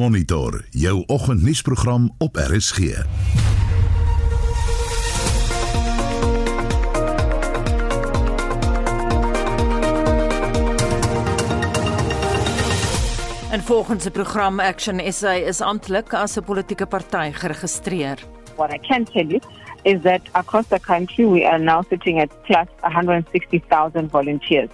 Monitor jou oggendnuusprogram op RSG. En volgens die program Action SA is amptelik as 'n politieke party geregistreer. What I can tell you is that across the country we are now sitting at plus 160,000 volunteers.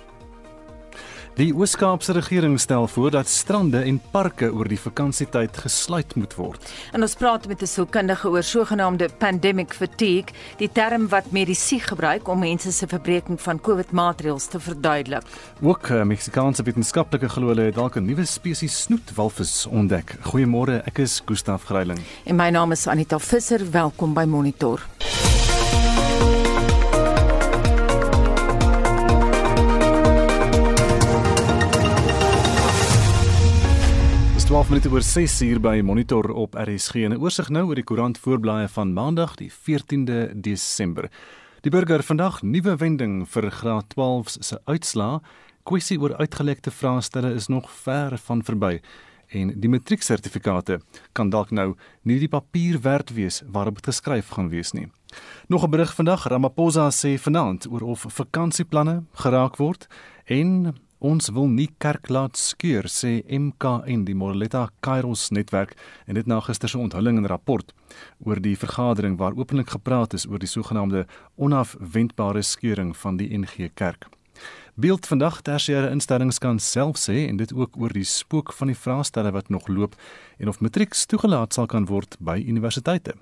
Die Oos-Kaapse regering stel voor dat strande en parke oor die vakansietyd gesluit moet word. En ons praat met 'n sielkundige oor sogenaamde pandemic fatigue, die term wat medisy gebruik om mense se verbreeking van COVID-maatreëls te verduidelik. Ook uh, Meksikaanse wetenskaplike glo hulle het dalk 'n nuwe spesies snoetwalvis ontdek. Goeiemôre, ek is Gustaf Greiling. En my naam is Anita Visser. Welkom by Monitor. 12 minute oor 6 uur by Monitor op RSG en 'n oorsig nou oor die koerant voorblaaie van Maandag die 14de Desember. Die burger vandag nuwe wending vir graad 12 se uitslaa. Kwessie oor uitgelekte vraestelle is nog ver van verby en die matrieksertifikate kan dalk nou nie die papier werd wees waarop dit geskryf gaan wees nie. Nog 'n berig vandag Ramaphosa sê vanaand oor of vakansieplanne geraak word en Ons wil nie kerk laat skeur sê MKN die Morletta Kairos netwerk en dit na gister se onthulling en rapport oor die vergadering waar openlik gepraat is oor die sogenaamde onafwendbare skeuring van die NG Kerk. Beeld vandag tersiêre instellings kan self sê en dit ook oor die spook van die vraestelle wat nog loop en of matrieks toegelaat sal kan word by universiteite.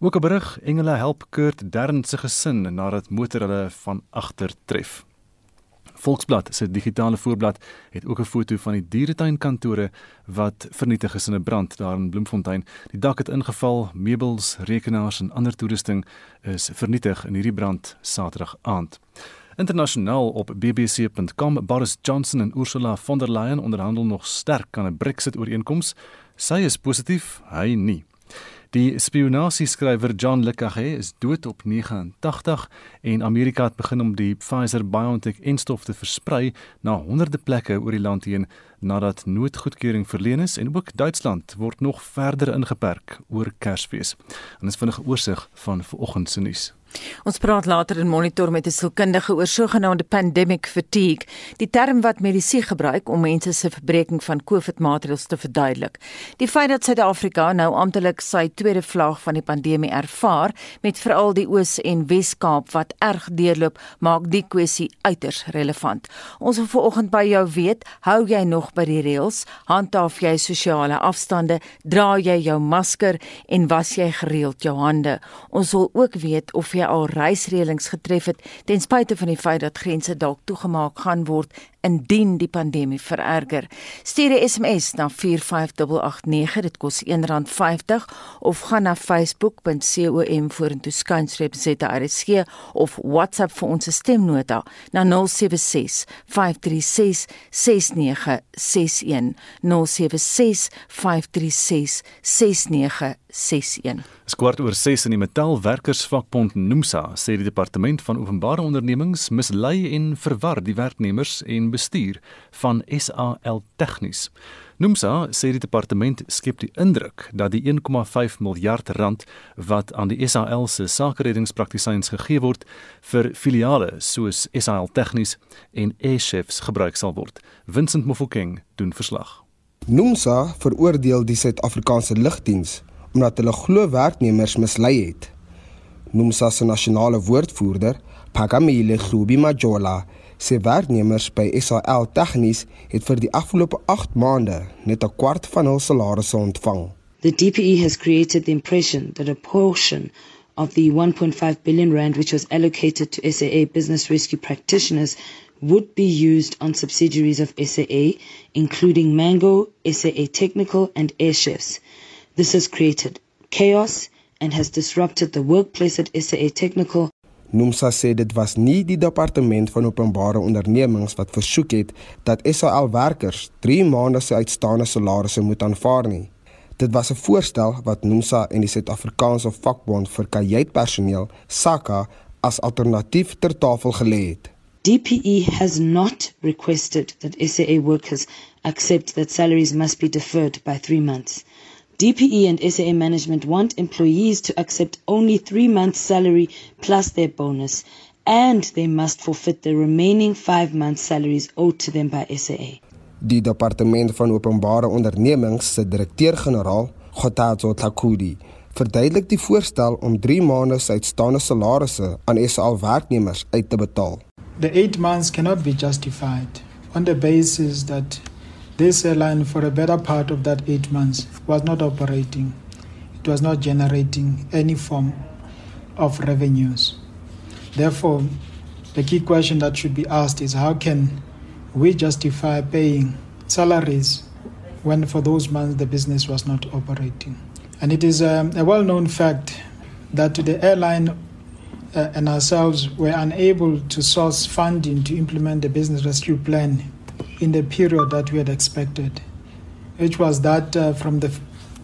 Ook 'n berig Engele help Kurt Dern se gesin nadat motor hulle van agter tref. Volksblad se digitale voorblad het ook 'n foto van die dieretuinkantore wat vernietig is in 'n brand daar in Bloemfontein. Die dak het ingeval, meubels, rekenaars en ander toerusting is vernietig in hierdie brand Saterdag aand. Internasionaal op bbc.com Boris Johnson en Ursula von der Leyen onderhandel nog sterk aan 'n Brexit-ooreenkoms. Sy is positief, hy nie. Die spionasieskrywer John Le Carré is dood op 89 en Amerika het begin om die Pfizer-BioNTech-enstof te versprei na honderde plekke oor die land heen nadat noodgoedkeuring verleen is en ook Duitsland word nog verder ingeperk oor Kersfees. En dis vinnige oorsig van vanoggend se nuus. Ons praat later in monitor met 'n sielkundige oor sogenaamde pandemic fatigue, die term wat medisy gebruik om mense se verbreeking van COVID-maatreëls te verduidelik. Die feit dat Suid-Afrika nou amptelik sy tweede vlaag van die pandemie ervaar, met veral die Oos- en Wes-Kaap wat erg deurloop, maak die kwessie uiters relevant. Ons wil vanoggend by jou weet, hou jy nog by die reëls? Handhaaf jy sosiale afstande? Dra jy jou masker en was jy gereeld jou hande? Ons wil ook weet of jy al reisreëlings getref het ten spyte van die feit dat grense dalk toegemaak gaan word indien die pandemie vererger. Stuur 'n SMS na 45889, dit kos R1.50 of gaan na facebook.com vorentoe skynstreep ZRSG of WhatsApp vir ons stemnota na 076 536 6961 076 536 6961 Skwart oor 6 in die metaalwerkersvakbond Nomsa sê die departement van openbare ondernemings mislei en verwar die werknemers en bestuur van SAL Tegnies. Nomsa sê die departement skep die indruk dat die 1,5 miljard rand wat aan die SAL se sakereddingspraktisyns gegee word vir filiale soos SAL Tegnies en Airchefs gebruik sal word. Vincent Mofokeng doen verslag. Nomsa veroordeel die Suid-Afrikaanse lugdiens omdat hulle glo werknemers mislei het. Nomsa se nasionale woordvoerder, Pagamile Hlubi Majola, sê werknemers by SAL Tegnies het vir die afgelope 8 maande net 'n kwart van hul salarisse ontvang. The DPE has created the impression that a portion of the 1.5 billion rand which was allocated to SAA business rescue practitioners would be used on subsidiaries of SAA including Mango, SAA Technical and Air Chefs. This has created chaos and has disrupted the workplace at SAA Technical Nomsa sê dit was nie die departement van openbare ondernemings wat versoek het dat SAL werkers 3 maande se uitstaande salarisse moet aanvaar nie. Dit was 'n voorstel wat Nomsa en die Suid-Afrikaanse vakbond vir kajuitpersoneel, SAKA, as alternatief ter tafel gelê het. DPE has not requested that SAA workers accept that salaries must be deferred by three months. DPE and SAA management want employees to accept only three months' salary plus their bonus, and they must forfeit the remaining five months' salaries owed to them by SAA. Die departement van openbare ondernemings se direkteur-generaal, Gotatso Tlakudi, verduidelik die voorstel om 3 maande se uitstaande salarisse aan SA werknemers uit te betaal. The 8 months cannot be justified on the basis that This airline, for a better part of that eight months, was not operating. It was not generating any form of revenues. Therefore, the key question that should be asked is how can we justify paying salaries when for those months the business was not operating? And it is um, a, well known fact that the airline uh, and ourselves were unable to source funding to implement the business rescue plan in the period that we had expected, which was that uh, from the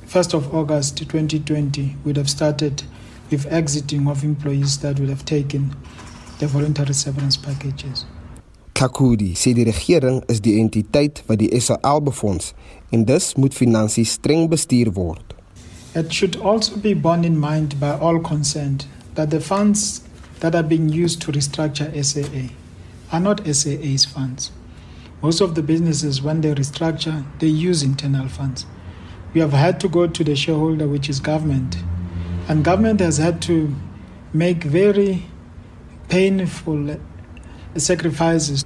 1st of August 2020, we'd have started with exiting of employees that would have taken the voluntary severance packages. Kakudi sê die regering is die entiteit wat die SAL befonds en dus moet finansies streng bestuur word. It should also be borne in mind by all concerned that the funds that are being used to restructure SAA are not SAA's funds. Most of the businesses, when they restructure, they use internal funds. We have had to go to the shareholder, which is government, and government has had to make very painful sacrifices.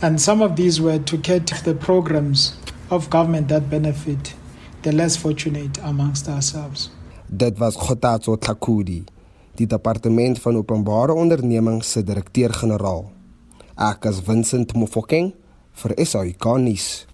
And some of these were to get the programs of government that benefit the less fortunate amongst ourselves. Dit was Gotatso Tlakudi, die departement van openbare ondernemings se direkteur-generaal. Ek Vincent Mofokeng vir SAK nuus.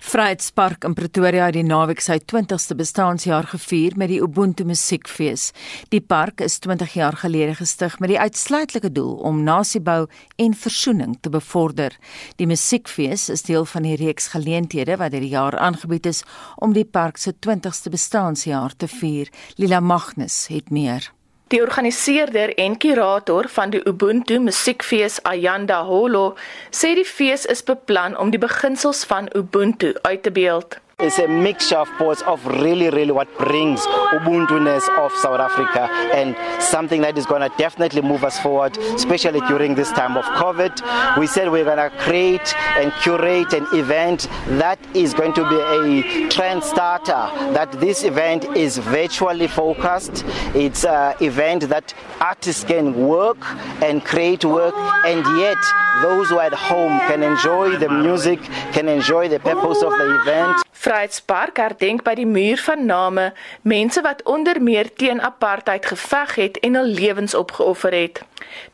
Vryheidspark in Pretoria het die naweek sy 20ste bestaanjaar gevier met die Ubuntu Musiekfees. Die park is 20 jaar gelede gestig met die uitsluitlike doel om nasiebou en versoening te bevorder. Die Musiekfees is deel van die reeks geleenthede wat hierdie jaar aangebied is om die park se 20ste bestaanjaar te vier. Lila Magnus het meer. Die organiseerder en kurator van die Ubuntu Musiekfees Ayanda Holo sê die fees is beplan om die beginsels van Ubuntu uit te beeld. It's a mixture of both of really, really what brings Ubuntu-ness of South Africa and something that is going to definitely move us forward, especially during this time of COVID. We said we're going to create and curate an event that is going to be a trend starter, that this event is virtually focused. It's an event that artists can work and create work and yet those who are at home can enjoy the music, can enjoy the purpose of the event. Vryheidspark herdenk by die muur van name mense wat onder meer teen apartheid geveg het en hul lewens opgeoffer het.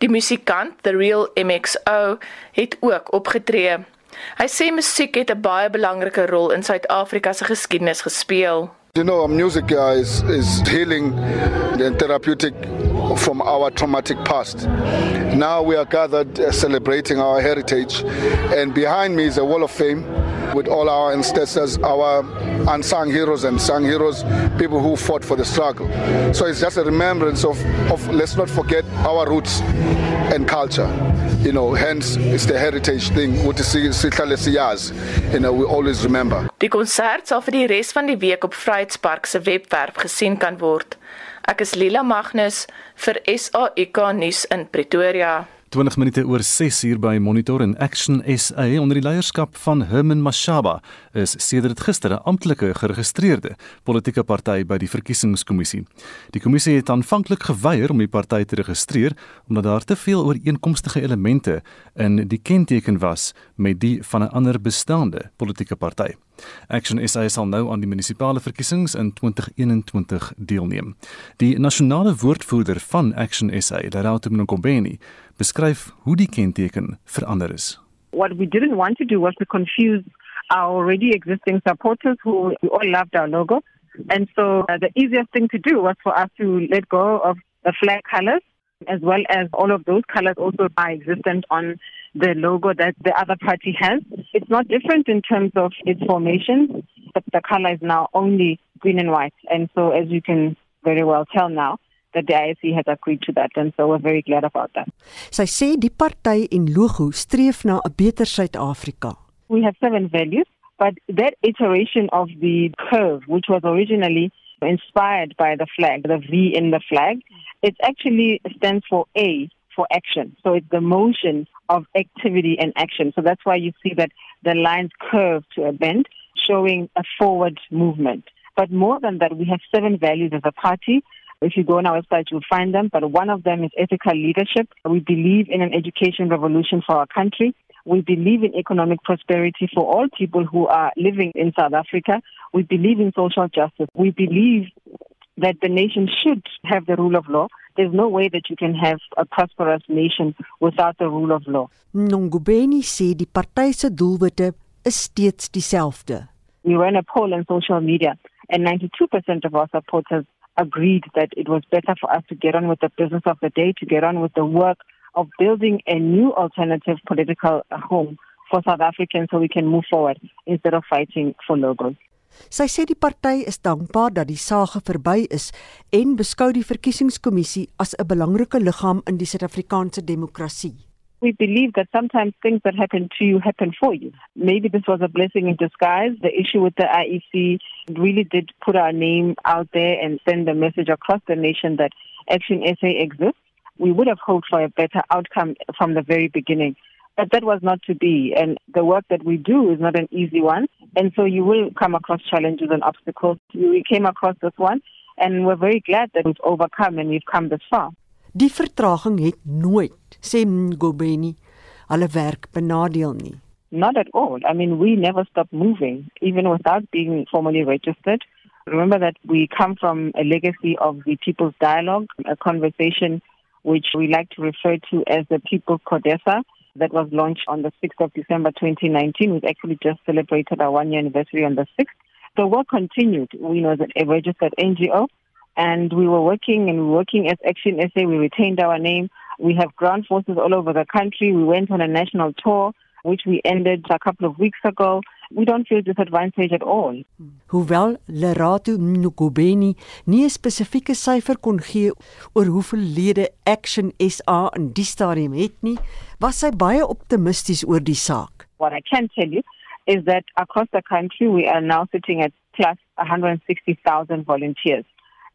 Die musikant, The Real MXO, het ook opgetree. Hy sê musiek het 'n baie belangrike rol in Suid-Afrika se geskiedenis gespeel. You know, music uh, is is healing and therapeutic from our traumatic past. Now we are gathered uh, celebrating our heritage and behind me is a wall of fame with all our ancestors, our unsung heroes and sung heroes, people who fought for the struggle. So it's just a remembrance of, of let's not forget our roots and culture. You know, hence it's the heritage thing. What to see sihlale siyazi. You know, we always remember. Die konsert sal vir die res van die week op Vryheidspark se webwerf gesien kan word. Ek is Lila Magnus vir SAK nuus in Pretoria. 20 minute oor 6 uur by Monitor en Action SA onder die leierskap van Herman Mashaba is sedert gister 'n amptelike geregistreerde politieke party by die verkiesingskommissie. Die kommissie het aanvanklik geweier om die party te registreer omdat daar te veel ooreenkomstige elemente in die kenteken was met die van 'n ander bestaande politieke party. Action SA sal nou aan die munisipale verkiesings in 2021 deelneem. Die nasionale woordvoerder van Action SA, Lerauto Mnkombeni, beskryf hoe die kenteken verander is. What we didn't want to do was to confuse our already existing supporters who all loved our logo. And so uh, the easiest thing to do was for us to let go of the flag colors as well as all of those colors also are existent on the logo that the other party has. It's not different in terms of its formation, but the color is now only green and white. And so as you can very well tell now, that the IEC has agreed to that, and so we're very glad about that. Sy sê die party en logo streef na 'n beter Suid-Afrika. We have seven values, but that iteration of the curve, which was originally inspired by the flag, the V in the flag, it actually stands for A for action. So it's the motion of activity and action. So that's why you see that the lines curve to a bend, showing a forward movement. But more than that, we have seven values as a party. If you go on our website, you'll find them. But one of them is ethical leadership. We believe in an education revolution for our country. We believe in economic prosperity for all people who are living in South Africa. We believe in social justice. We believe that the nation should have the rule of law. There's no way that you can have a prosperous nation without the rule of law. Nongubeni sê die party se doelwitte is steeds dieselfde. We ran a poll on social media and 92% of our supporters agreed that it was better for us to get on with the business of the day, to get on with the work of building a new alternative political home for South Africans so we can move forward instead of fighting for logos. Sy sê die party is dankbaar dat die saak verby is en beskou die verkiesingskommissie as 'n belangrike liggaam in die Suid-Afrikaanse demokrasie. We believe that sometimes things that happen to you happen for you. Maybe this was a blessing in disguise. The issue with the IEC really did put our name out there and send a message across the nation that Action SA exists. We would have hoped for a better outcome from the very beginning. But that was not to be. And the work that we do is not an easy one. And so you will come across challenges and obstacles. We came across this one and we're very glad that we've overcome and we've come this far. Die vertraging het nooit, sê Ngobeni, hulle werk benadeel nie. Not at all. I mean, we never stop moving, even without being formally registered. Remember that we come from a legacy of the People's Dialogue, a conversation which we like to refer to as the People's Codesa, that was launched on the 6th of December 2019. We've actually just celebrated our one year anniversary on the 6th. So work continued. We know that a registered NGO and we were working and working as Action SA. We retained our name. We have ground forces all over the country. We went on a national tour, which we ended a couple of weeks ago. We don't feel disadvantaged at all. Hoewel Lerato Mnukubeni nie 'n spesifieke syfer kon gee oor hoeveel lede Action SA in die stadium het nie, was sy baie optimisties oor die saak. What I can tell you is that across the country we are now sitting at plus 160,000 volunteers.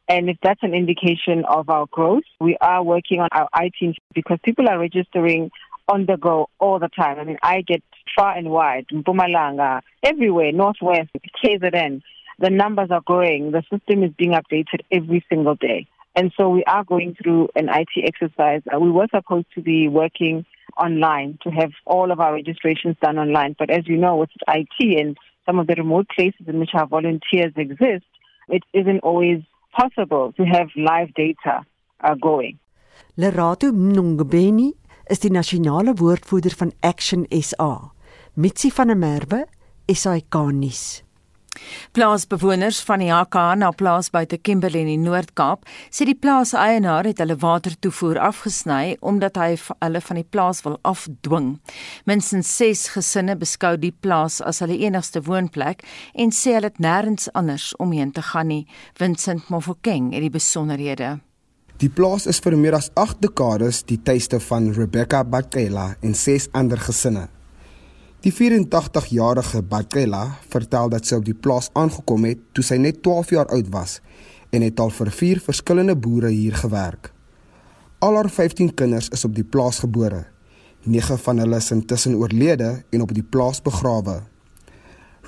And if that's an indication of our growth, we are working on our IT because people are registering on the go all the time. I mean, I get far and wide, Mpumalanga, everywhere, Northwest, KZN. The numbers are growing. The system is being updated every single day. And so we are going through an IT exercise. Uh, we were supposed to be working online to have all of our registrations done online. But as you know, with IT and some of the remote places in which our volunteers exist, it isn't always possible to have live data uh, going. Lerato Mnungbeni is die nasionale woordvoerder van Action SA. Mitsi van der Merwe, SAK nuus. Plaasbewoners van die HK na plaas buite Kimberley in die Noord-Kaap sê die plaaseienaar het hulle watertoevoer afgesny omdat hy hulle van die plaas wil afdwing. Minstens 6 gesinne beskou die plaas as hulle enigste woonplek en sê hulle het nêrens anders omheen te gaan nie. Vincent Mofokeng het die besonderhede. Die plaas is vir meer as 8 dekades die tuiste van Rebecca Bakela en 6 ander gesinne. Die 84-jarige Bakela vertel dat sy op die plaas aangekom het toe sy net 12 jaar oud was en het al vir vier verskillende boere hier gewerk. Al haar 15 kinders is op die plaas gebore. 9 van hulle is intussen oorlede en op die plaas begrawe.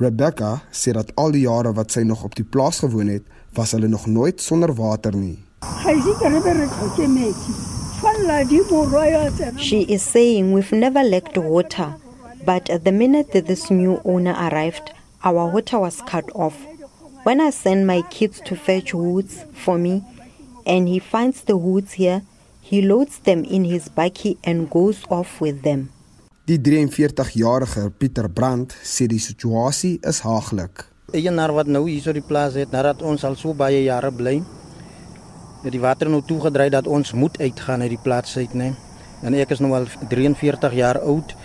Rebecca sê dat al die jare wat sy nog op die plaas gewoon het, was hulle nog nooit sonder water nie. She is saying we've never lacked water. But at the minute that this new owner arrived, our water was cut off. When I send my kids to fetch woods for me, and he finds the woods here, he loads them in his bakkie and goes off with them. Die 43-jarige Pieter Brandt sê die situasie is haaglik. Eienaar wat nou hier so die plaas het, nadat ons al so baie jare bly, het die water nou toegedry dat ons moet uitgaan uit die plaas uit, né? En ek is nou al 43 jaar oud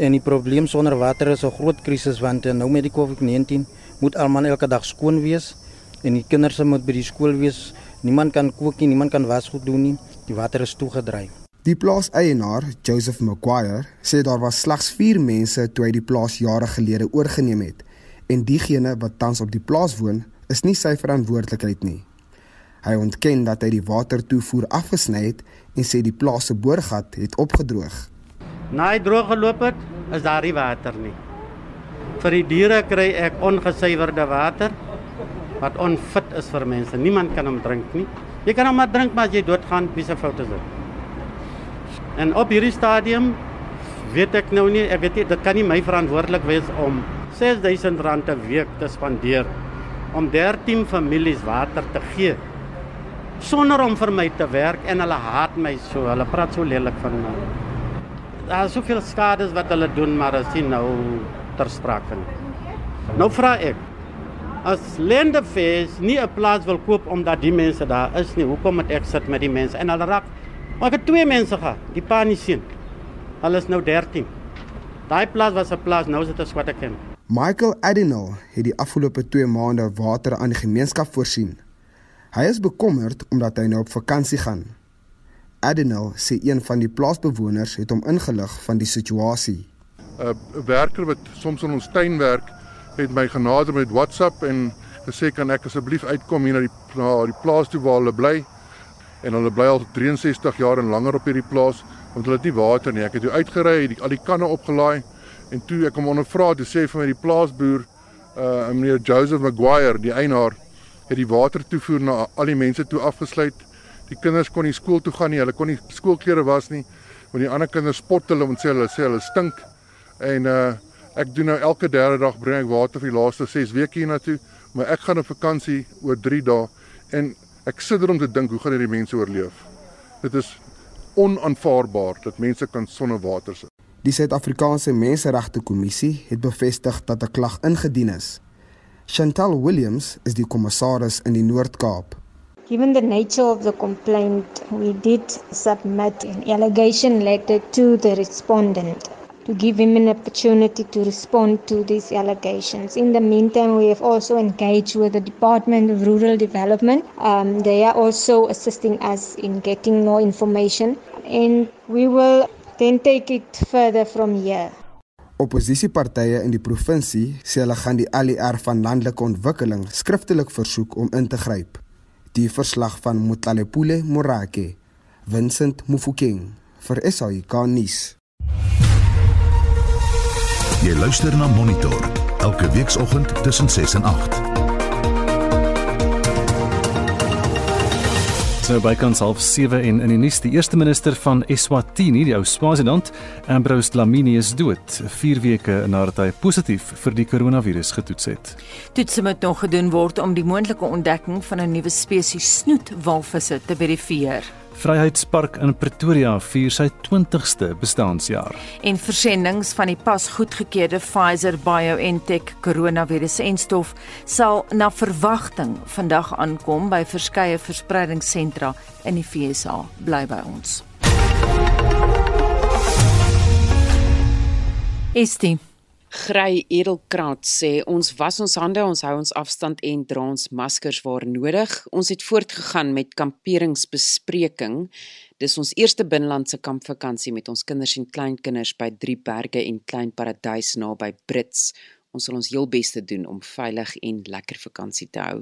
En die probleem sonder water is 'n groot krisis want nou met die COVID-19 moet almal elke dag skoon wees en die kinders moet by die skool wees Niemand kan kook nie, niemand kan wasgoed doen nie. Die water is toegedryf. Die plaaseienaar, Joseph Maguire, sê daar was slegs 4 mense toe hy die plaas jare gelede oorgeneem het en diegene wat tans op die plaas woon, is nie sy verantwoordelikheid nie. Hy ontken dat hy die watertoevoer afgesny het en sê die plaas se boorgat het opgedroog. Na hy droog geloop het, is daar nie water nie. Vir die diere kry ek ongesuiwerde water wat onfit is vir mense. Niemand kan hom drink nie. Jy kan hom maar drink maar as jy doodgaan, wie se fout is dit? En op hierdie stadium weet ek nou nie, ek weet nie, dit kan nie my verantwoordelik wees om R6000 'n week te spandeer om 13 families water te gee sonder om vir my te werk en hulle haat my so. Hulle praat so lelik van my. Daar is soveel skades wat hulle doen, maar as jy nou ter sprake nie. Nou vra ek as Lendefees nie 'n plaas wil koop omdat die mense daar is nie, hoekom moet ek sit met die mense en hulle raak Maar ek het twee mense gehad, die pa en die seun. Hulle is nou 13. Daai plaas was 'n plaas, nou is dit 'n swatte kamp. Michael Adinal het die afgelope 2 maande water aan die gemeenskap voorsien. Hy is bekommerd omdat hy nou op vakansie gaan. Adinal sê een van die plaasbewoners het hom ingelig van die situasie. 'n Werker wat soms in ons tuin werk, het my genader met WhatsApp en gesê kan ek asseblief uitkom hier na die na die plaas toe waar hulle bly en hulle bly al 63 jaar en langer op hierdie plaas want hulle het nie water nie. Ek het toe uitgery, het al die kanne opgelaai en toe ek hom ondervra, toe sê vir my die plaasboer, uh meneer Joseph Maguire, die eienaar, het die water toevoer na al die mense toe afgesluit. Die kinders kon nie skool toe gaan nie, hulle kon nie skoolklere was nie, want die ander kinders spot hulle en sê hulle sê hulle stink. En uh ek doen nou elke derde dag bring ek water vir die laaste 6 weke hiernatoe, maar ek gaan op vakansie oor 3 dae en Ek sit om te dink hoe gaan hierdie mense oorleef. Dit is onaanvaarbaar dat mense kan sonder water sit. Die Suid-Afrikaanse Menseregte Kommissie het bevestig dat 'n klag ingedien is. Chantal Williams is die kommissaris in die Noord-Kaap. Given the nature of the complaint, we did submit an allegation letter to the respondent to give him an opportunity to respond to these allegations. In the meantime, we have also engaged with the Department of Rural Development. Um, they are also assisting us in getting more information, and we will then take it further from here. Opposisiepartye in die provinsie sê hulle gaan die ALR van landelike ontwikkeling skriftelik versoek om in te gryp. Die verslag van Mutlalepule Morake, Vincent Mufokeng vir SAK nuus. Jy luister na Monitor elke weekoggend tussen 6 en 8. Nou bykans half 7 en in die nuus die eerste minister van Eswatini, die ou Swaziland, Ambrose Dlamini is dood, 4 weke nadat hy positief vir die koronavirus getoets het. Toetse moet nog gedoen word om die moontlike ontdekking van 'n nuwe spesies snoetwalvisse te verifieer. Vryheidspark in Pretoria vier sy 20ste bestaanjaar. En versendings van die pas goedgekeurde Pfizer BioNTech koronavirus-enstof sal na verwagting vandag aankom by verskeie verspreidingssentra in die FSA. Bly by ons. Estie Grey Edelkraat sê ons was ons hande, ons hou ons afstand en dra ons maskers waar nodig. Ons het voortgegaan met kamperingsbespreking. Dis ons eerste binnelandse kampvakansie met ons kinders en kleinkinders by Drie Berge en Klein Paradys naby Brits. Ons sal ons heel bes te doen om veilig en lekker vakansie te hou.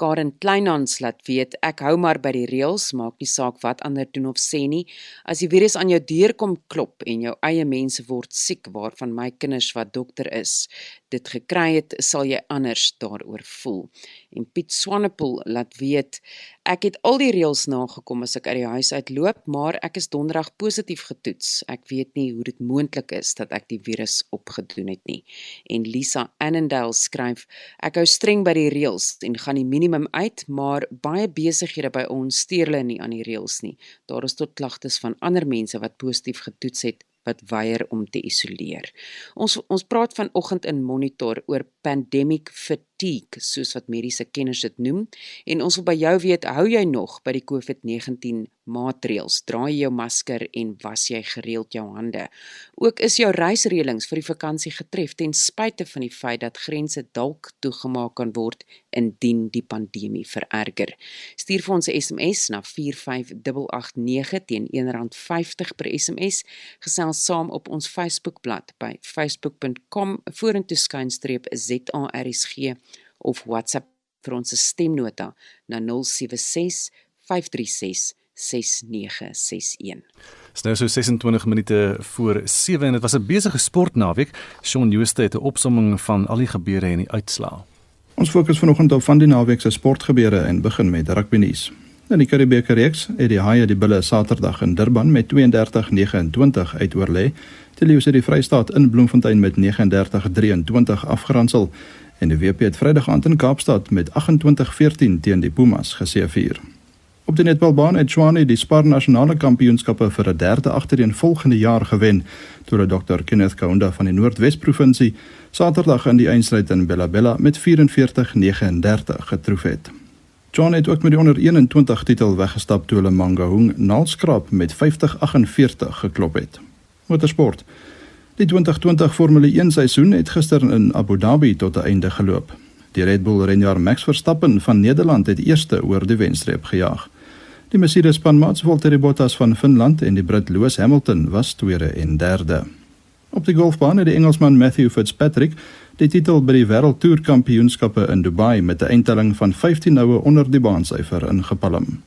Karen Kleinhans laat weet ek hou maar by die reëls, maak nie saak wat ander doen of sê nie. As die virus aan jou deur kom klop en jou eie mense word siek waarvan my kinders wat dokter is, dit gekry het, sal jy anders daaroor voel. En Piet Swanepoel laat weet ek het al die reëls nagekom as ek uit die huis uitloop, maar ek is donderdag positief getoets. Ek weet nie hoe dit moontlik is dat ek die virus opgedoen het nie. En Lisa Annandale skryf ek hou streng by die reëls en gaan die minimum uit, maar baie besighede by ons steur hulle nie aan die reëls nie. Daar is tot klagtes van ander mense wat positief getoets het wat weier om te isoleer. Ons ons praat vanoggend in monitor oor pandemic fatigue fatigue, soos wat mediese kenners dit noem, en ons wil by jou weet, hou jy nog by die COVID-19 maatreëls. Dra jy jou masker en was jy gereeld jou hande. Ook is jou reisreëlings vir die vakansie getref ten spyte van die feit dat grense dalk toegemaak kan word indien die pandemie vererger. Stuur vir ons 'n SMS na 45889 teen R1.50 per SMS. Gesels saam op ons Facebookblad by facebook.com vorentoe skynstreep ZARSG of WhatsApp vir ons stemnota na 076 536 6961. Dit is nou so 26 minute voor 7 en dit was 'n besige sportnaweek. Shaun Jooste het 'n opsomming van al die gebeure en die uitslae. Ons fokus vanoggend op van die naweek se sportgebeure en begin met rugby nuus. In die Karibeeke reeks het die Haie die Bulle Saterdag in Durban met 32-29 uitoorlê. Die Lions het die Vrystaat in Bloemfontein met 39-23 afgeronsel en die WP het Vrydag aand in Kaapstad met 28-14 teen die Pumas geseëvier. Op die netbalbaan het Tshwane die Spar nasionale kampioenskappe vir 'n derde agtereenvolgende jaar gewen, hulle Dr Kenneth Kaunda van die Noordwes provinsie Saterdag in die eindstryd in Bellabella met 44-39 getroof het. Tshwane het ook met die onder 21 titel weggestap toe hulle Mangaung naalskraap met 50-48 geklop het. Motorsport. Die 2020 Formule 1 seisoen het gister in Abu Dhabi tot 'n einde geloop. Die Red Bull renjaer Max Verstappen van Nederland het eerste oor die wenstreep gejaag. Die Mercedes span Mats Valtteri Bottas van Finland en die Brit Lewis Hamilton was tweede en derde. Op die golfbaan het die Engelsman Matthew Fitzpatrick die titel by die Wêreldtoer Kampioenskappe in Dubai met 'n eindtelling van 15 noue onder die baansyfer ingepalm.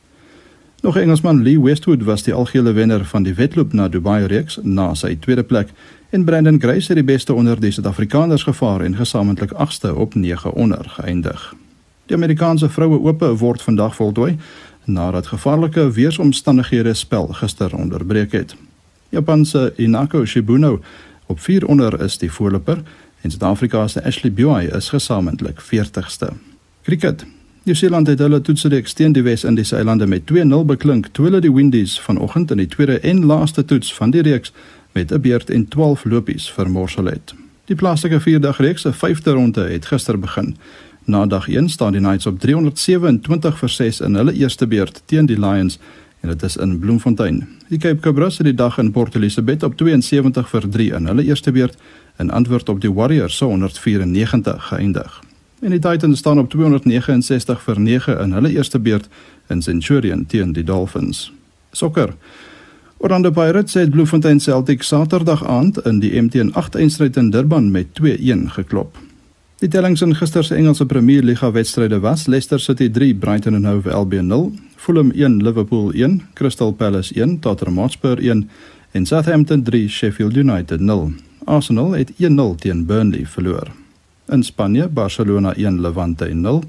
Nog Engelsman Lee Westwood was die algehele wenner van die wedloop na Dubai reeks na sy tweede plek en Brandon Grace het die beste onder die Suid-Afrikaners gevaar en gesamentlik 8ste op 9 onder geëindig. Die Amerikaanse vroue ope word vandag voltooi nadat gevaarlike weeromstandighede spel gister onderbreek het. Japan se Inako Shibuno op 4 onder is die voorloper en Suid-Afrika se Ashley Buy is gesamentlik 40ste. Kriket. Nieu-Seeland het hulle toetsreeks teen die Wes-Indiese eilande met 2-0 beklink toe hulle die Windies vanoggend in die tweede en laaste toets van die reeks met 'n beurt en 12 lopies vir Morsel het. Die plaaslike 4-dag reeks se 5de ronde het gister begin. Na dag 1 staan die Knights op 327 vir 6 in hulle eerste beurt teen die Lions en dit is in Bloemfontein. Die Cape Cobras het die dag in Port Elizabeth op 72 vir 3 in hulle eerste beurt in antwoord op die Warriors se 194 geëindig. En die Titans staan op 269 vir 9 in hulle eerste beurt in Centurion teen die Dolphins. Sokker Orlando Pirates het Bloemfontein Celtic Saterdag aand in die MT8 eindstryd in Durban met 2-1 geklop. Die tellings in gister se Engelse Premier Liga wedstryde was: Leicester City 3, Brighton and Hove Albion 0, Fulham 1, Liverpool 1, Crystal Palace 1, Tottenham Hotspur 1 en Southampton 3, Sheffield United 0. Arsenal het 1-0 teen Burnley verloor. In Spanje, Barcelona 1, Levante 0,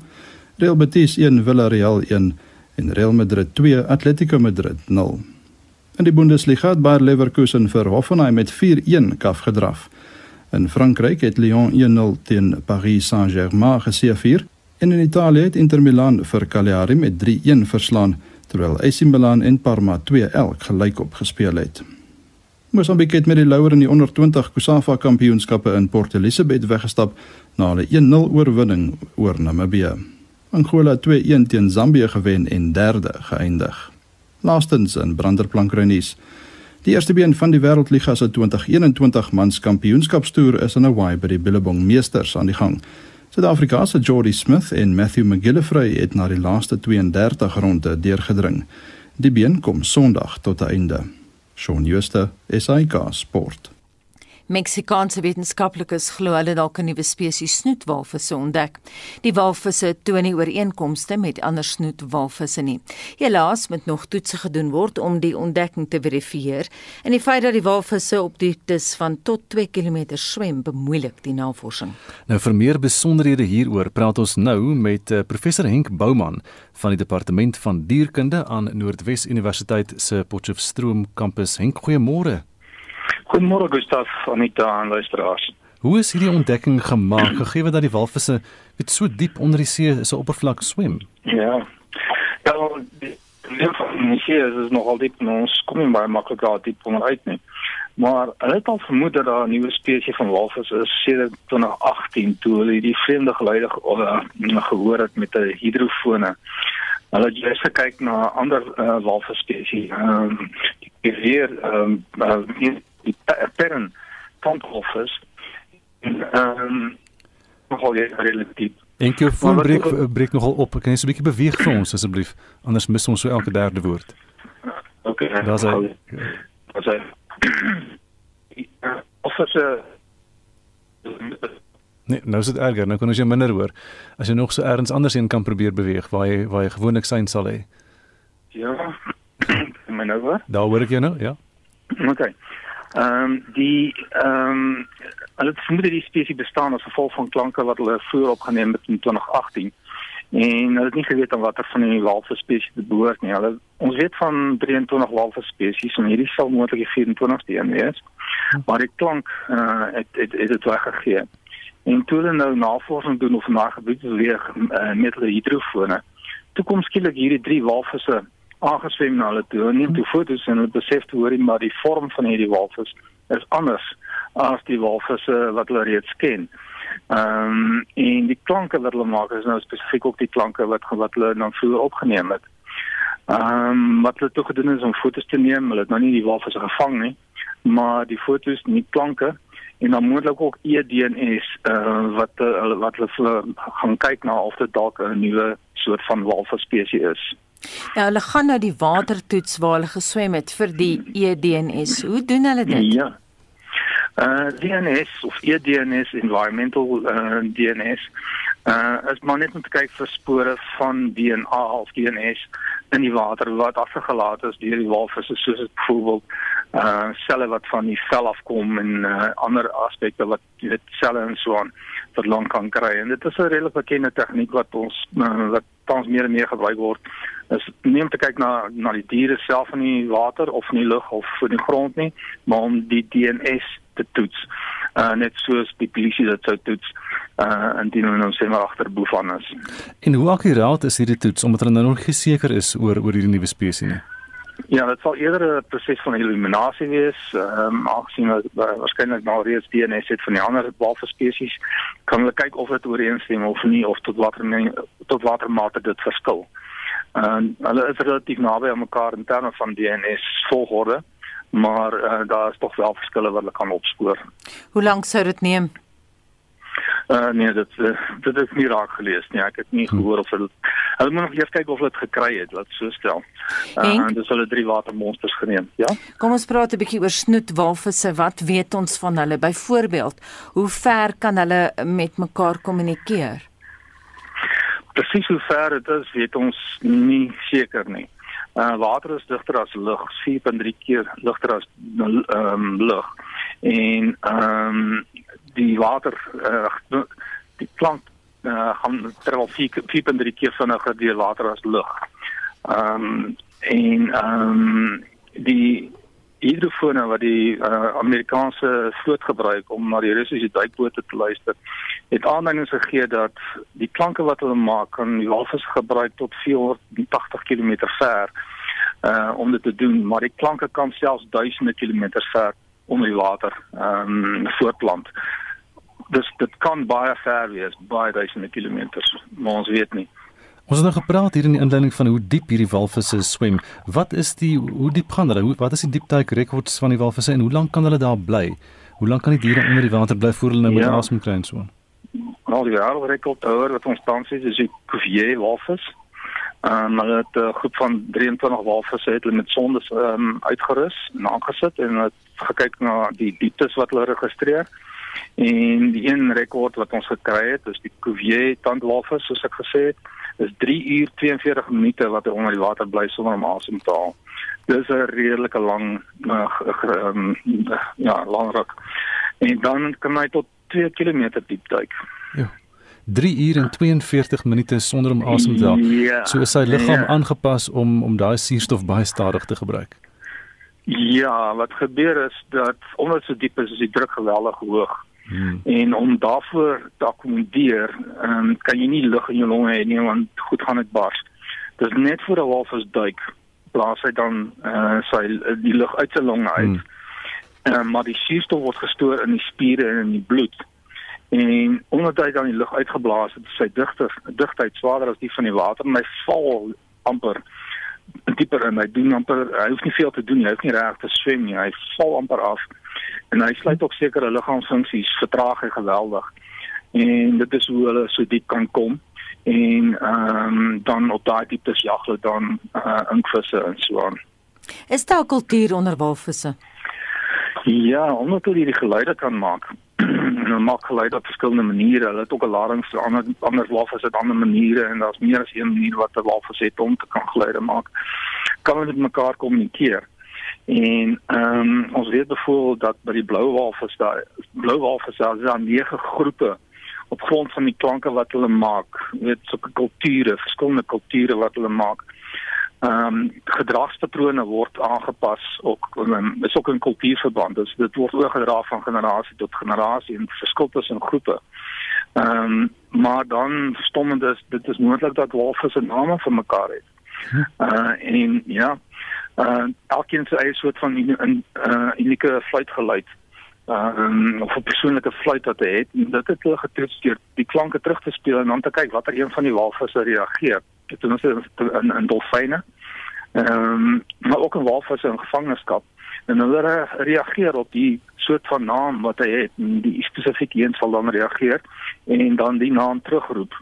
Real Betis 1, Villarreal 1 en Real Madrid 2, Atletico Madrid 0. In die Bundesliga het Bayer Leverkusen vir Hoffenheim met 4-1 kaf gedraf. In Frankryk het Lyon 1-0 teen Paris Saint-Germain geseëvier en in Italië het Inter Milan vir Cagliari met 3-1 verslaan terwyl AC Milan en Parma 2-1 gelyk op gespeel het. Mosambik het met die louer in die onder 20 COSAFA kampioenskappe in Port Elizabeth weggestap na 'n 1-0 oorwinning oor Namibië. Angola 2-1 teen Zambië gewen en derde geëindig. Laastens in Branderplankruinies. Die eerste been van die Wêreldliga se 2021 mans kampioenskapstoer is in Hawaii by die Billabong Meesters aan die gang. Suid-Afrika se Jordi Smith en Matthew McGillivray het na die laaste 32 ronde deurgedring. Die been kom Sondag tot 'n einde. Shaun Schuster, SAK Sport. Meksikaanse wetenskaplikes glo hulle dalk 'n nuwe spesies snoetwalvisse ontdek. Die walvisse toon nie ooreenkomste met ander snoetwalvisse nie. Helaas moet nog toetse gedoen word om die ontdekking te verifieer en die feit dat die walvisse op dieptes van tot 2 km swem bemoeilik die navorsing. Nou vir meer besonderhede hieroor praat ons nou met uh, professor Henk Bouman van die departement van dierkunde aan Noordwes Universiteit se Potchefstroom kampus. Henk, goeiemôre. Goeiemôre Gustaf, Anita en luisteraars. Hoe is hierdie ontdekking gemaak gegee dat die walvisse met so diep onder die see se oppervlak swem? Ja. Ja, die see is, is nogal diep en ons kom nie baie maklik daar diep onder uit nie. Maar hulle het al vermoed dat daar 'n nuwe spesies van walvis is sedert 2018 toe hulle die vreemde geluide ge gehoor het met 'n hidrofone. Hulle het juist gekyk na ander uh, walvis spesies. Ehm um, die weer ehm um, die, die perren tandwalvis. Ehm um, nogal relatief. En jou foon breek breek nogal op. Kan jy so 'n bietjie beweeg vir ons asseblief? Anders mis ons so elke derde woord. Okay. Daar's hy. Daar's hy. Of as 'n Nee, nou is dit erger. Nou kan ons jou minder hoor. As jy nog so ergens anders heen kan probeer beweeg waar jy waar jy gewoonlik sien sal hê. Ja. My nou hoor? Daar hoor ek jou nou, ja. Okay. Ehm um, die ehm um, hulle het vermoed die spesies bestaan as gevolg van klanke wat hulle vroeër opgeneem het in 2018. En hulle het nie geweet aan watter van die walvis spesies dit behoort nie. Hulle ons weet van 23 walvis spesies en hierdie sal moontlik die 24ste een wees. Maar die klank eh uh, het het dit weggegee. En toe hulle nou navorsing doen of na gebied beweeg uh, met hulle hidrofone, toe kom skielik hierdie drie walvisse aangeswem na hulle toe. Hulle neem toe foto's en hulle besef toe hoorie maar die vorm van hierdie walvis is anders as die walvisse wat hulle reeds ken. Ehm um, en die klanke wat hulle maak is nou spesifiek ook die klanke wat wat hulle dan vroeër opgeneem het. Ehm um, wat hulle toe gedoen is om foto's te neem, hulle het nou nie die walvisse gevang nie, maar die foto's en die klanke en dan moontlik ook eDNS uh, wat uh, wat hulle gaan kyk na of dit dalk 'n nuwe soort van walvis spesies is. Ja, hulle gaan nou die water toets waar hulle geswem het vir die eDNS. Hoe doen hulle dit? Ja. Uh DNS of eDNS environmental uh, DNS uh as maar net om te kyk vir spore van DNA of DNS in die water wat afgelaat is deur die walvisse soos dit byvoorbeeld uh selle wat van die vel afkom en uh, ander aspekte wat weet selle en so aan wat lank kan kry en dit is 'n redelik bekende tegniek wat ons uh, wat tans meer en meer gebruik word is nie om te kyk na na die diere self in die water of in die lug of in die grond nie maar om die DNS te toets uh net soos die polisie dit sou toets uh indien hulle nou sê maar agter boef aan is. En hoe akkuraat is hierdie toets omdat hulle nou nog nie seker is oor oor hierdie nuwe spesies nie? Ja, dit sal eerder 'n proses van eliminasie wees. Ehm um, aangesien dat waarskynlik nou reeds DNS het van die ander walvis spesies, kan hulle kyk of dit ooreenstem of nie of tot watter tot watter mate dit verskil. En uh, hulle is relatief naby aan mekaar in terme van DNS volgorde, maar uh, daar is tog wel verskille wat hulle kan opspoor. Hoe lank sou dit neem? Uh, nee, dit uh, dit is nie raak gelees nie. Ek het nie gehoor of hulle hulle moet nog eers kyk of hulle dit gekry het, laat so stel. Uh, en dis hulle drie watermonsters geneem, ja? Kom ons praat 'n bietjie oor snoetwalvisse. Wat weet ons van hulle? Byvoorbeeld, hoe ver kan hulle met mekaar kommunikeer? Presies hoe ver dit is, weet ons nie seker nie. Uh water is digter as lug, 4.3 keer ligter as ehm um, lug. En ehm um, die water uh, die klank uh, gaan terwyl 4.3 keer vinniger deur water as lug. Ehm um, en ehm um, die hidrofone wat die uh, Amerikaanse vloot gebruik om na die Russiese duikbote te luister, het aanduidings gegee dat die klanke wat hulle maak kan die walvis gebruik tot 480 km ver uh om dit te doen, maar die klanke kan selfs duisende kilometers ver onder die water ehm um, voortplant dis dit kan baie ver wees, baie duisende kilometers, maar ons weet nie. Ons het nou gepraat hier in die inleiding van hoe diep hierdie walvisse swem. Wat is die hoe diep gaan hulle? Hoe wat is die diepteik rekords van die walvisse en hoe lank kan hulle daar bly? Hoe lank kan die diere onder die water bly voor hulle nou met ja. asem kry en so? Al die wêreldrekord wat ons tans het is die Cuvier walvis. Ehm um, hulle het 'n groep van 23 walvisse het hulle met sondes ehm um, uitgerus en aangesit en het gekyk na die dieptes wat hulle registreer. En die een rekord wat ons gekry het, is die Cuvier tandwalvis soos ek gesê het, is 3 uur 42 minute wat hy onder die water bly sonder om asem te haal. Dis 'n redelike lang uh, um, ja, lang ruk. En dan kan hy tot 2 km diep duik. Ja. 3 uur en 42 minute sonder om asem te haal. Ja, so is sy liggaam ja. aangepas om om daai suurstof baie stadig te gebruik. Ja, wat gebeur is dat omdat so diep is, is die druk geweldig hoog. Hmm. En om daarvoor te akkommodeer, um, kan jy nie lug in jou longe hê nie want goed gaan dit bars. Dis net voor 'n walvis duik, blaas hy dan uh, sy die lug uit sy longe uit. Hmm. Um, maar die suurstof word gestoor in die spiere en in die bloed. En omdat hy dan die lug uitgeblaas het, sy digter digtheid swaarder as die van die water en hy val amper dieper in. Hy doen amper hy hoef nie veel te doen nie. Hy hoef nie reg te swem nie. Hy val amper af. En hy sluit ook sekere liggaamsfunksies vertraag hy geweldig. En dit is hoe hulle so diep kan kom en ehm um, dan op daai dieptes jag hulle dan uh, inkvisse en so aan. Is daar kultuur onder walvisse? Ja, omdat hulle die geluide kan maak. Hulle maak geluide op verskillende maniere. Hulle het ook 'n lading vir ander ander walvisse het ander maniere en daar's meer as een manier wat 'n walvis het om te kan geluide maak. Kan hulle met mekaar kommunikeer? En ehm um, ons weet byvoorbeeld dat by die blou walvis daar blou walvis daar is daar nege groepe op grond van die klanke wat hulle maak, weet sulke kulture, verskillende kulture wat hulle maak. Ehm um, gedragspatrone word aangepas ook is ook in kultuurverband. Dus dit word oorgedra van generasie tot generasie en verskil tussen groepe. Ehm um, maar dan stommend is dit is moontlik dat walvisse name vir mekaar het. Uh en ja, uh elkeen se eie soort van in 'n uh, unieke fluitgeluid um, of 'n persoonlike fluit wat hy het en dit het hulle getoets deur die klanke terug te speel en dan te kyk watter een van die walvisse reageer. Dit is in in dolfyne. Ehm um, maar ook 'n walvis in gevangenskap en hulle reageer op die soort van naam wat hy het en die spesifieke een sal dan reageer en dan die naam terugroep.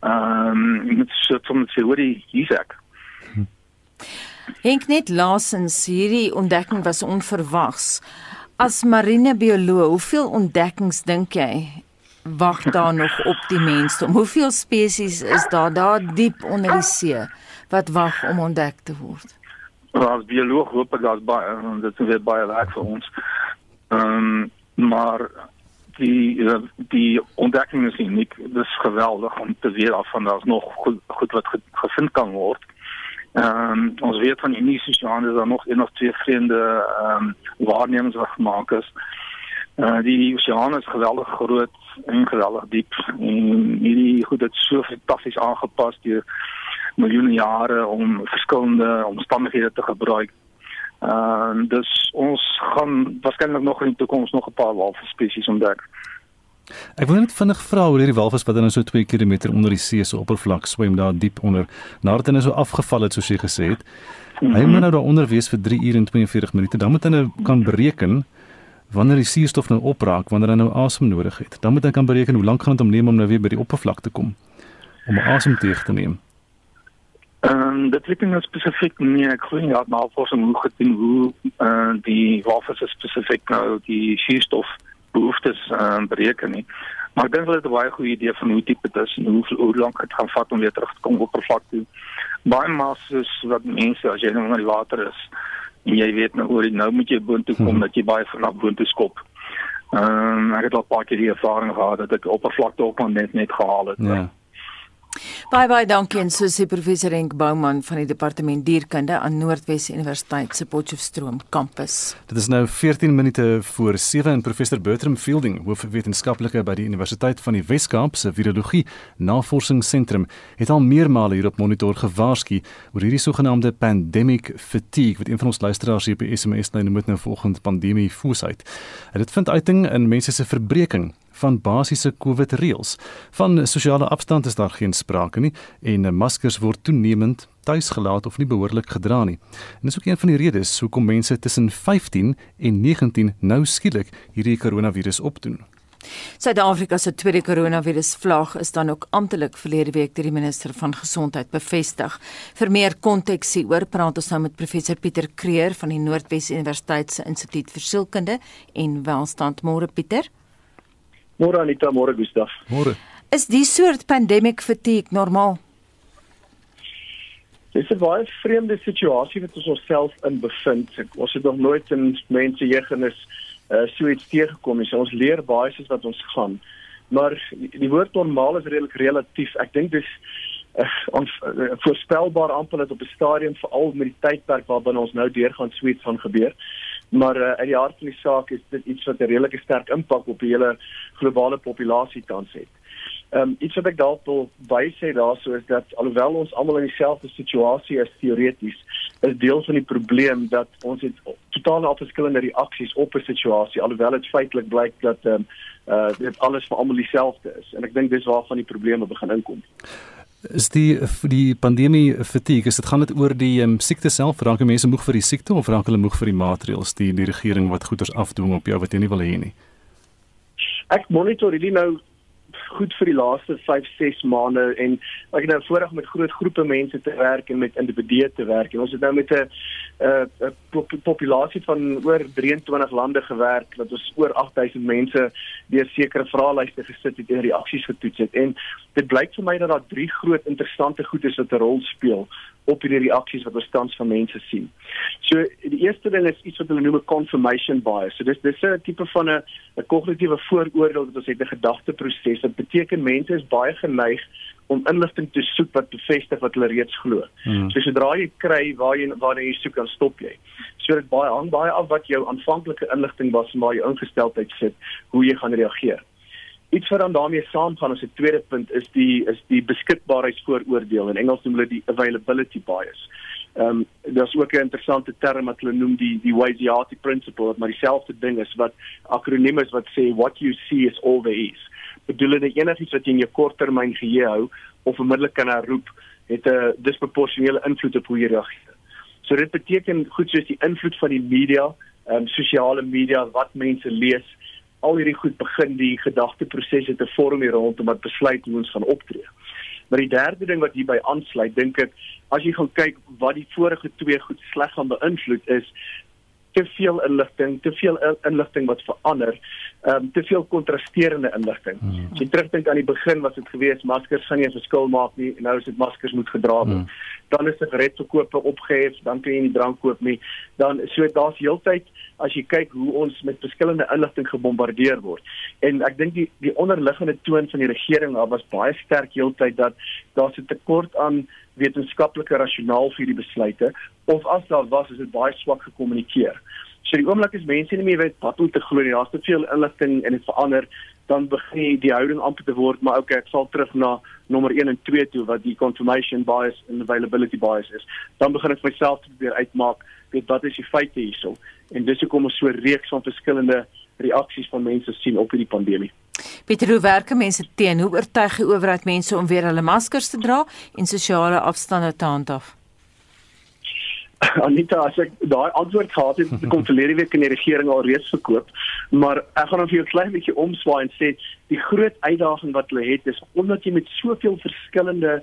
Ehm um, met so sommer sê hoor die hier's ek. Henk net laasens hierdie ontdekking was onverwags. As marinebioloog, hoeveel ontdekkings dink jy wag daar nog op die mensdom? Hoeveel spesies is daar daar diep onder die see wat wag om ontdek te word? As bioloog hoop ek daar's baie en dit is weer baie werk vir ons. Ehm um, maar die die ontdekking is uniek. Dit is geweldig om te weet af van daar's nog goed, goed wat gevind kan word. Ehm um, ons weet van Indische oseaan is daar nog een of twee vreemde ehm um, waarnemings wat gemaak is. Uh die oseaan is geweldig groot geweldig diep en hierdie goed het so fantasties aangepas deur miljoene jare om verskillende omstandighede te gebruik. Ehm uh, dus ons gaan waarskynlik nog in die toekoms nog 'n paar walvisspesies ontdek. Ek wil net vinnig vra oor hierdie walvis wat dan so 2 km onder die see se oppervlak swem daar diep onder. Nadat hy nou so afgeval het soos jy gesê het. Mm -hmm. Hy moet nou daaronder wees vir 3 ure en 42 minute. Dan moet hy nou kan bereken wanneer die suurstof nou opraak, wanneer hy nou asem nodig het. Dan moet hy kan bereken hoe lank gaan dit om neem om nou weer by die oppervlak te kom om asem te te neem. Ehm dit ek nou spesifiek nie. Ek glo nie dat navorsing hoe gedoen hoe eh uh, die walvis spesifiek nou die suurstof behoeftes uh, bereken nie. Maar ek dink hulle het 'n baie goeie idee van hoe diep dit is en hoe hoe lank dit gaan vat om weer terug te kom op oppervlak toe. Baie masses wat mense as jy nou in die water is en jy weet nou oor nou moet jy boontoe kom hmm. dat jy baie vanaf boontoe skop. Ehm um, ek het al 'n paar keer die ervaring gehad dat ek oppervlakte op net net gehaal het. Ja. Bye bye dankie en so sê professor Henk Bouman van die departement dierkunde aan Noordwes Universiteit se Potchefstroom kampus. Dit is nou 14 minute voor 7 en professor Bertram Fielding, hoofwetenskaplike by die Universiteit van die Wes-Kaap se Virologie Navorsingsentrum, het al meermale hier op monitor gewaarsku oor hierdie sogenaamde pandemic fatigue wat een van ons luisteraars hier op SMS lyn moet nou volgende pandemie voorsuit. Dit vind uiting in mense se verbreeking van basiese COVID reëls. Van sosiale afstand is daar geen sprake nie en maskers word toenemend tuisgelaat of nie behoorlik gedra nie. En dis ook een van die redes hoekom mense tussen 15 en 19 nou skielik hierdie koronavirus opdoen. Suid-Afrika se tweede koronavirusvlaag is dan ook amptelik verlede week deur die minister van gesondheid bevestig. Vir meer konteks hieroor praat ons nou met professor Pieter Kreer van die Noordwes Universiteit se Instituut vir Sielkunde en Welstand. Môre Pieter. Môre Anita, môre Gustaf. Môre. Is die soort pandemic fatigue normaal? Dit is 'n baie vreemde situasie wat ons onsself in bevind. Ons het nog nooit in mense jeugennis uh, so iets teëgekom nie. So ons leer baie soos wat ons gaan. Maar die, woord normaal is redelik relatief. Ek dink dis uh, ons uh, voorspelbaar amper dat op 'n stadium veral met die tydperk waarbinne ons nou deurgaan so iets van gebeur. Maar uh, uit die hart van die saak is dit iets wat 'n redelike sterk impak op die hele globale populasie tans het. Ehm um, iets wat ek dalk wil bysê daarso is dat alhoewel ons almal in dieselfde situasie is teoreties, is deel van die probleem dat ons het totale verskillende reaksies op 'n situasie alhoewel dit feitelik blyk dat ehm um, uh dit alles vir almal dieselfde is en ek dink dis waarvan die probleme begin inkom. Is die die pandemie fatigue, is dit gaan dit oor die um, siekte self, raak mense moeg vir die siekte of raak hulle moeg vir die maatreëls die die regering wat goeders afdwing op jou wat jy nie wil hê nie? Ek monitor hierdie nou goed vir die laaste 5, 6 maande en ek het nou voorreg met groot groepe mense te werk en met individue te werk. En ons het nou met 'n 'n pop populasie van oor 23 lande gewerk wat ons oor 8000 mense deur sekere vraelyste gesit het en reaksies getoets het. En dit blyk vir my dat daar drie groot interessante goedes wat 'n rol speel op hierdie reaksies wat ons tans van mense sien. So die eerste ding is iets wat hulle noem 'n confirmation bias. So dis dis 'n tipe van 'n 'n kognitiewe vooroordeel wat ons het 'n gedagteproses. Dit beteken mense is baie geneig om inligting te soek wat bevestig wat hulle reeds glo. Hmm. So sodra jy kry waar jy waar jy soek, dan stop jy. So dit baie hang baie af wat jou aanvanklike inligting was en waar jy ingesteldheid sit, hoe jy gaan reageer. Iets wat dan daarmee saamgaan as 'n tweede punt is die is die beskikbaarheidsvooroordeel. In Engels noem hulle die availability bias. Ehm um, daar's ook 'n interessante term wat hulle noem die die Wysiati principle wat maar dieselfde ding is wat akroniem is wat sê what you see is all there is. Bedoel dit enigiets wat jy in jou korttermyn geheue hou of onmiddellik kan herroep het 'n disproporsionele invloed op hoe jy reageer. So dit beteken goed soos die invloed van die media, ehm um, sosiale media, wat mense lees, al hierdie goed begin die gedagteprosesse te vorm hier rondom wat besluit hoe ons gaan optree. Maar die derde ding wat hierby aansluit, dink ek, as jy gaan kyk wat die vorige twee goed sleg gaan beïnvloed is te veel inligting, te veel inligting wat verander, ehm um, te veel kontrasterende inligting. Hmm. As jy terugdink aan die begin was dit gewees maskers gaan nie 'n verskil maak nie en nou is dit maskers moet gedra word. Hmm. Dan is sigaretverkope opgehef, dan kan jy nie drank koop nie. Dan so daar's heeltyd as jy kyk hoe ons met verskillende inligting gebombardeer word. En ek dink die die onderliggende toon van die regering was baie sterk heeltyd dat daar 'n tekort aan wetenskaplike rasionaal vir die besluite of as daar was is dit baie swak gekommunikeer. So die oomblik is mense nie meer weet wat om te glo nie. Daar's te veel inligting en dit verander dan begin die houding amper te word maar okay ek sal terug na nommer 1 en 2 toe wat die confirmation bias en availability bias is. Dan begin ek myself te probeer uitmaak weet wat is die feite hierso en dis hoekom ons so 'n reeks van verskillende reaksies van mense sien op hierdie pandemie. Peter, hoe werk mense teen? Hoe oortuig die owerheid mense om weer hulle maskers te dra en sosiale afstande te handhaaf? Anita, as ek daai antwoord gehad het, kom verlede week in die regering al reeds verkoop, maar ek gaan dan vir jou klein bietjie omswaai en sê die groot uitdaging wat hulle het is omdat jy met soveel verskillende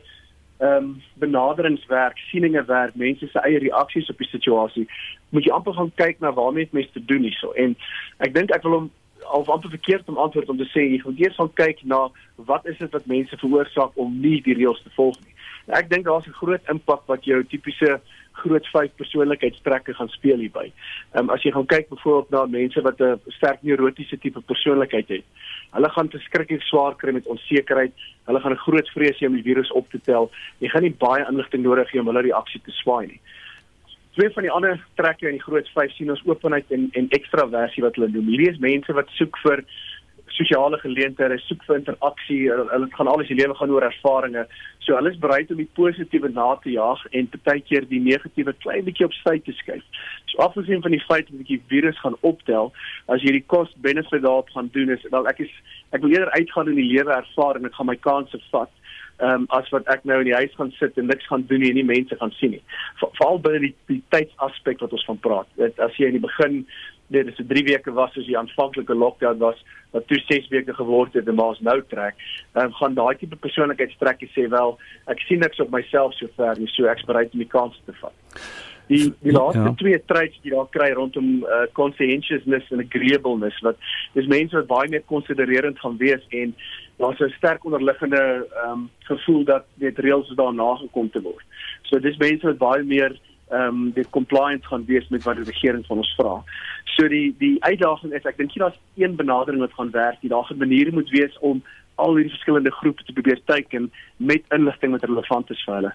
ehm um, benaderingswerk, sieningewerk, mense se eie reaksies op die situasie, moet jy amper gaan kyk na waarmee mense te doen hierso. En ek dink ek wil hom of amper verkeerd om antwoord om te sê jy moet eers gaan kyk na wat is dit wat mense veroorsaak om nie die reëls te volg nie. Ek dink daar's 'n groot impak wat jou tipiese groot vyf persoonlikheidstrekke gaan speel hierby. Ehm um, as jy gaan kyk byvoorbeeld na mense wat 'n sterk neurotiese tipe persoonlikheid het. Hulle gaan verskriklik swaar kry met onsekerheid. Hulle gaan 'n groot vrees hê om die virus op te tel. Jy gaan nie baie inligting nodig hê om hulle reaksie te swaai nie. Twee van die ander trekke in die groot vyf sien ons openheid en en ekstraversie wat hulle noem. Hierdie is mense wat soek vir sosiale geleenthede, soek vir interaksie. Hulle, hulle gaan alles die lewe gaan oor ervarings. So hulle is bereid om die positiewe na te jaag en partykeer die negatiewe klein bietjie op sy te skuif. So afgesien van die feit dat die virus gaan optel, as jy die cost-benefit daarop gaan doen is wel ek is ek wil eerder uitgaan in die lewe ervaar en ek gaan my kansse vat. Ehm um, as wat ek nou in die huis gaan sit en niks gaan doen nie en nie mense gaan sien nie. Veral binne die die tydsaspek wat ons van praat. Dit as jy in die begin dit is 'n 3 weke was as die aanvanklike lockdown was wat toe 6 weke geword het en maar nou trek. Dan gaan daai tipe persoonlikheidstrekkie sê wel, ek sien niks op myself sover nie, so ek's bereid om die kans te vat. Die die laaste ja. twee traits wat jy daar kry rondom uh, conscientiousness en agreeableness wat dis mense wat baie meer konsidererend gaan wees en daar's 'n sterk onderliggende ehm um, gevoel dat dit reëls daarna gekom te word. So dis mense wat baie meer ehm um, die compliance gaan wees met wat die regering van ons vra. So die die uitdaging is ek dink jy daar's een benadering wat gaan werk. Die daar gaan maniere moet wees om al hierdie verskillende groepe te probeer teiken met inligting wat relevant is vir hulle.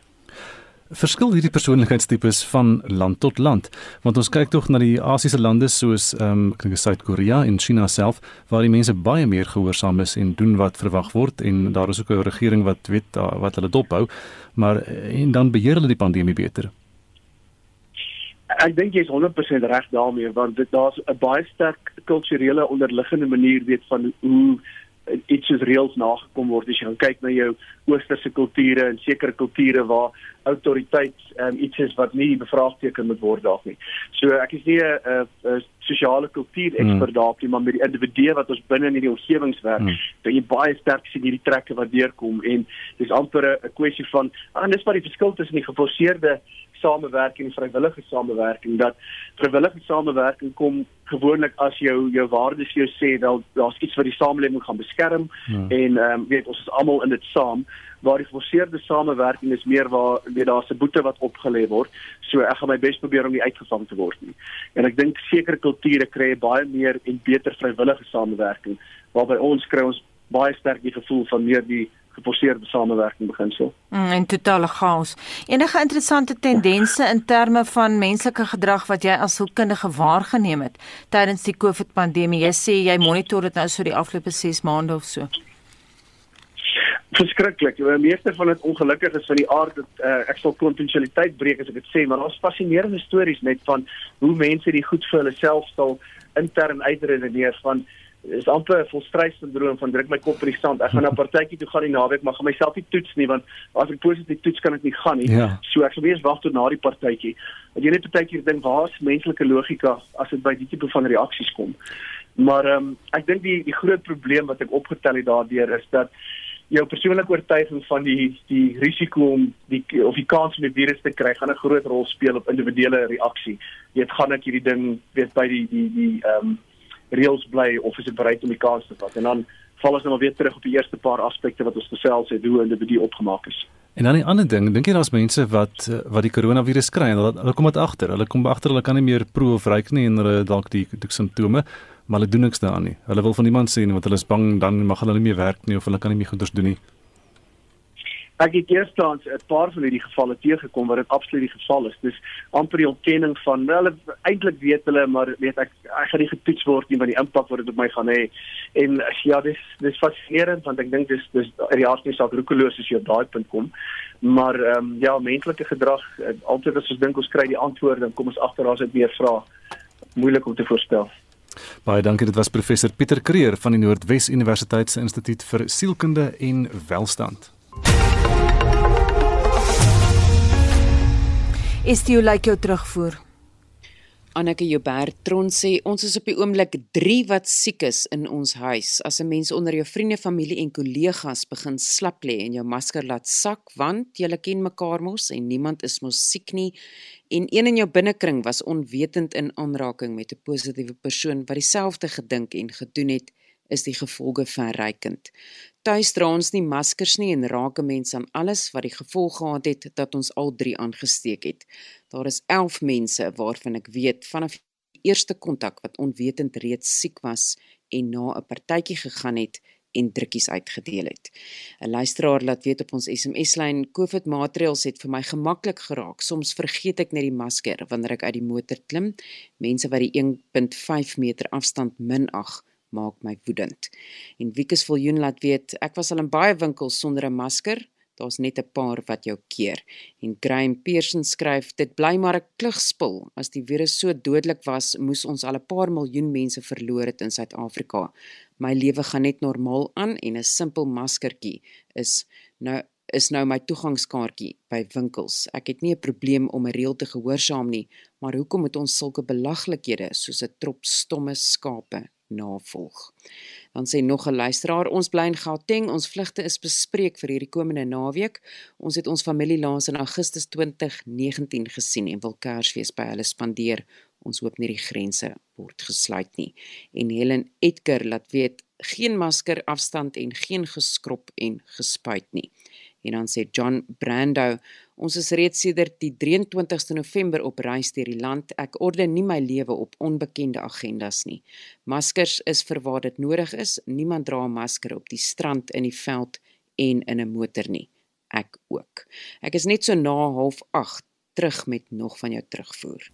Verskil hierdie persoonlikheidstipes van land tot land, want ons kyk tog na die Asiëse lande soos ehm um, Suid-Korea en China self waar die mense baie meer gehoorsaam is en doen wat verwag word en daar is ook 'n regering wat weet wat hulle dophou, maar en dan beheer hulle die pandemie beter. Ek dink jy is 100% reg daarmee want dit daar's 'n baie sterk kulturele onderliggende manier weet van hoe iets soos reëls nagekom word as jy gaan kyk na jou oosterse kulture en sekere kulture waar autoriteit um, iets is wat nie bevraagteken moet word dalk nie. So ek is nie 'n sosiale kultuur ekspert hmm. dalk nie, maar met die individue wat ons binne in hierdie omgewings werk, hmm. dat jy baie sterk sien hierdie trekke wat deurkom en dis amper 'n kwessie van ah, en dis wat die verskil tussen die geforseerde samewerking en vrywillige samewerking dat vrywillige samewerking kom gewoonlik as jou jou waardes jou sê dat daar's iets wat die samelewing gaan beskerm hmm. en ehm um, weet ons is almal in dit saam waar die geforseerde samewerking is meer waar weet daar's 'n boete wat opgelê word so ek gaan my bes probeer om nie uitgevang te word nie en ek dink sekere kulture kry baie meer en beter vrywillige samewerking waarby ons kry ons baie sterk die gevoel van meer die geforseerde samewerking beginsel. Mm, en totale chaos. Enige interessante tendense in terme van menslike gedrag wat jy as hulpkundige waargeneem het tydens die COVID-pandemie? Jy sê jy monitor dit nou so die afgelope 6 maande of so. Verskriklik. Die meeste van dit ongelukkig is van die aard dat uh, ek sal konfidensialiteit breek as ek dit sê, maar daar's fascinerende stories net van hoe mense die goed vir hulle self sal intern uitredeneer van is amper 'n volstrysindroom van druk my kop in die sand. Ek gaan na 'n partytjie toe gaan die naweek, maar gaan myself nie toets nie want as ek positief toets kan ek nie gaan nie. Ja. So ek sal weer wag tot na die partytjie. Want jy net partytjie dink waar is menslike logika as dit by die tipe van reaksies kom. Maar ehm um, ek dink die die groot probleem wat ek opgetel het daardeur is dat jou persoonlike oortuiging van die die risiko om die of die kans om die virus te kry gaan 'n groot rol speel op individuele reaksie. Jy weet gaan ek hierdie ding weet by die die die ehm um, reëls bly of is dit bereid om die kans te vat en dan val ons nou maar weer terug op die eerste paar aspekte wat ons gesels het hoe individu opgemaak is. En dan 'n ander ding, dink jy daar's mense wat eh, wat die koronavirus kry en hulle, hulle kom dit agter. Hulle kom agter hulle kan nie meer proe of ruik nie en hulle dalk die, die simptome, maar hulle doen niks daaraan nie. Hulle wil van niemand sê nie want hulle is bang dan mag hulle nie meer werk nie of hulle kan nie meer goeders doen nie. Ek het eerstens 'n paar van hierdie gevalle teëgekom waar dit absoluut die geval is. Dis amper die ontkenning van hulle eintlik weet hulle maar weet ek ek gaan nie getoets word nie van die impak wat dit op my gaan hê. En ja, dis dis fascinerend want ek dink dis dis die aardse saak roekeloos as jy op daai punt kom. Maar ehm um, ja, menslike gedrag eh, altyd as ons dink ons kry die antwoorde, dan kom ons agter daar's dit meer vrae. Moeilik om te voorspel. Baie dankie. Dit was professor Pieter Kreer van die Noordwes Universiteit se Instituut vir Sielkunde en Welstand. Is dit hoe lyk jou terugvoer? Anneke Joubert Tron sê ons is op die oomblik 3 wat siek is in ons huis. As 'n mens onder jou vriende, familie en kollegas begin slap lê en jou masker laat sak want jy ken mekaar mos en niemand is mos siek nie en een in jou binnekring was onwetend in aanraking met 'n positiewe persoon wat dieselfde gedink en gedoen het, is die gevolge verrykend. Tuis dra ons nie maskers nie en raak 'n mens aan alles wat die gevolg gehad het dat ons al drie aangesteek het. Daar is 11 mense waarvan ek weet vanaf eerste kontak wat onwetend reeds siek was en na 'n partytjie gegaan het en drukkies uitgedeel het. 'n Luisteraar laat weet op ons SMS-lyn COVID maatreëls het vir my gemaklik geraak. Soms vergeet ek net die masker wanneer ek uit die motor klim. Mense wat die 1.5 meter afstand minag maak my woedend. En Wikus Viljoen laat weet, ek was al in baie winkels sonder 'n masker. Daar's net 'n paar wat jou keer. En Graham Pearson skryf, dit bly maar 'n klugspil. As die virus so dodelik was, moes ons al 'n paar miljoen mense verloor het in Suid-Afrika. My lewe gaan net normaal aan en 'n simpel maskertjie is nou is nou my toegangskaartjie by winkels. Ek het nie 'n probleem om 'n reël te gehoorsaam nie, maar hoekom moet ons sulke belaglikhede soos 'n trop stomme skape navolg. Dan sê nog 'n luisteraar, ons bly in Gauteng, ons vlugte is bespreek vir hierdie komende naweek. Ons het ons familie laas in Augustus 2019 gesien en wil Kersfees by hulle spandeer. Ons hoop nie die grense word gesluit nie. En Helen Edgar laat weet geen masker afstand en geen geskrob en gespuit nie. En dan sê John Brando, ons is reeds sedert die 23ste November op reis deur die land. Ek orden nie my lewe op onbekende agendas nie. Maskers is vir waar dit nodig is. Niemand dra 'n masker op die strand, in die veld en in 'n motor nie. Ek ook. Ek is net so na 08:30 terug met nog van jou terugvoer.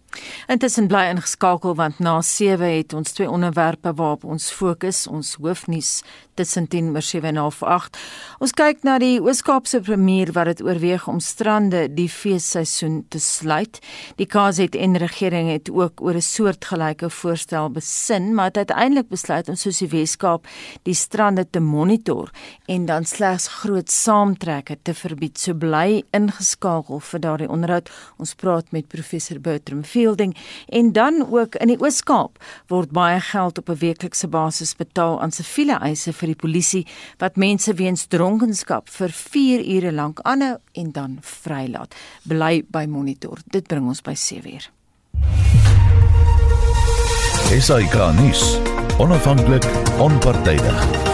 Intussen bly ingeskakel want na 7 het ons twee onderwerpe waarop ons fokus, ons hoofnuus tussen 10 oor 7 en half 8. Ons kyk na die Oos-Kaapse premier wat dit oorweeg om strande die feesseisoen te sluit. Die KZN regering het ook oor 'n soortgelyke voorstel besin, maar het uiteindelik besluit om soos die Wes-Kaap die strande te monitor en dan slegs groot saamtrekke te verbied. So bly ingeskakel vir daardie onderhoud. Ons praat met professor Bertram Fielding en dan ook in die Oos-Kaap word baie geld op 'n weeklikse basis betaal aan siviele eise vir die polisie wat mense weens dronkenskap vir 4 ure lank aanhou en dan vrylaat. Bly by monitor. Dit bring ons by 7uur. SAK nuus. Onafhanklik, onpartydig.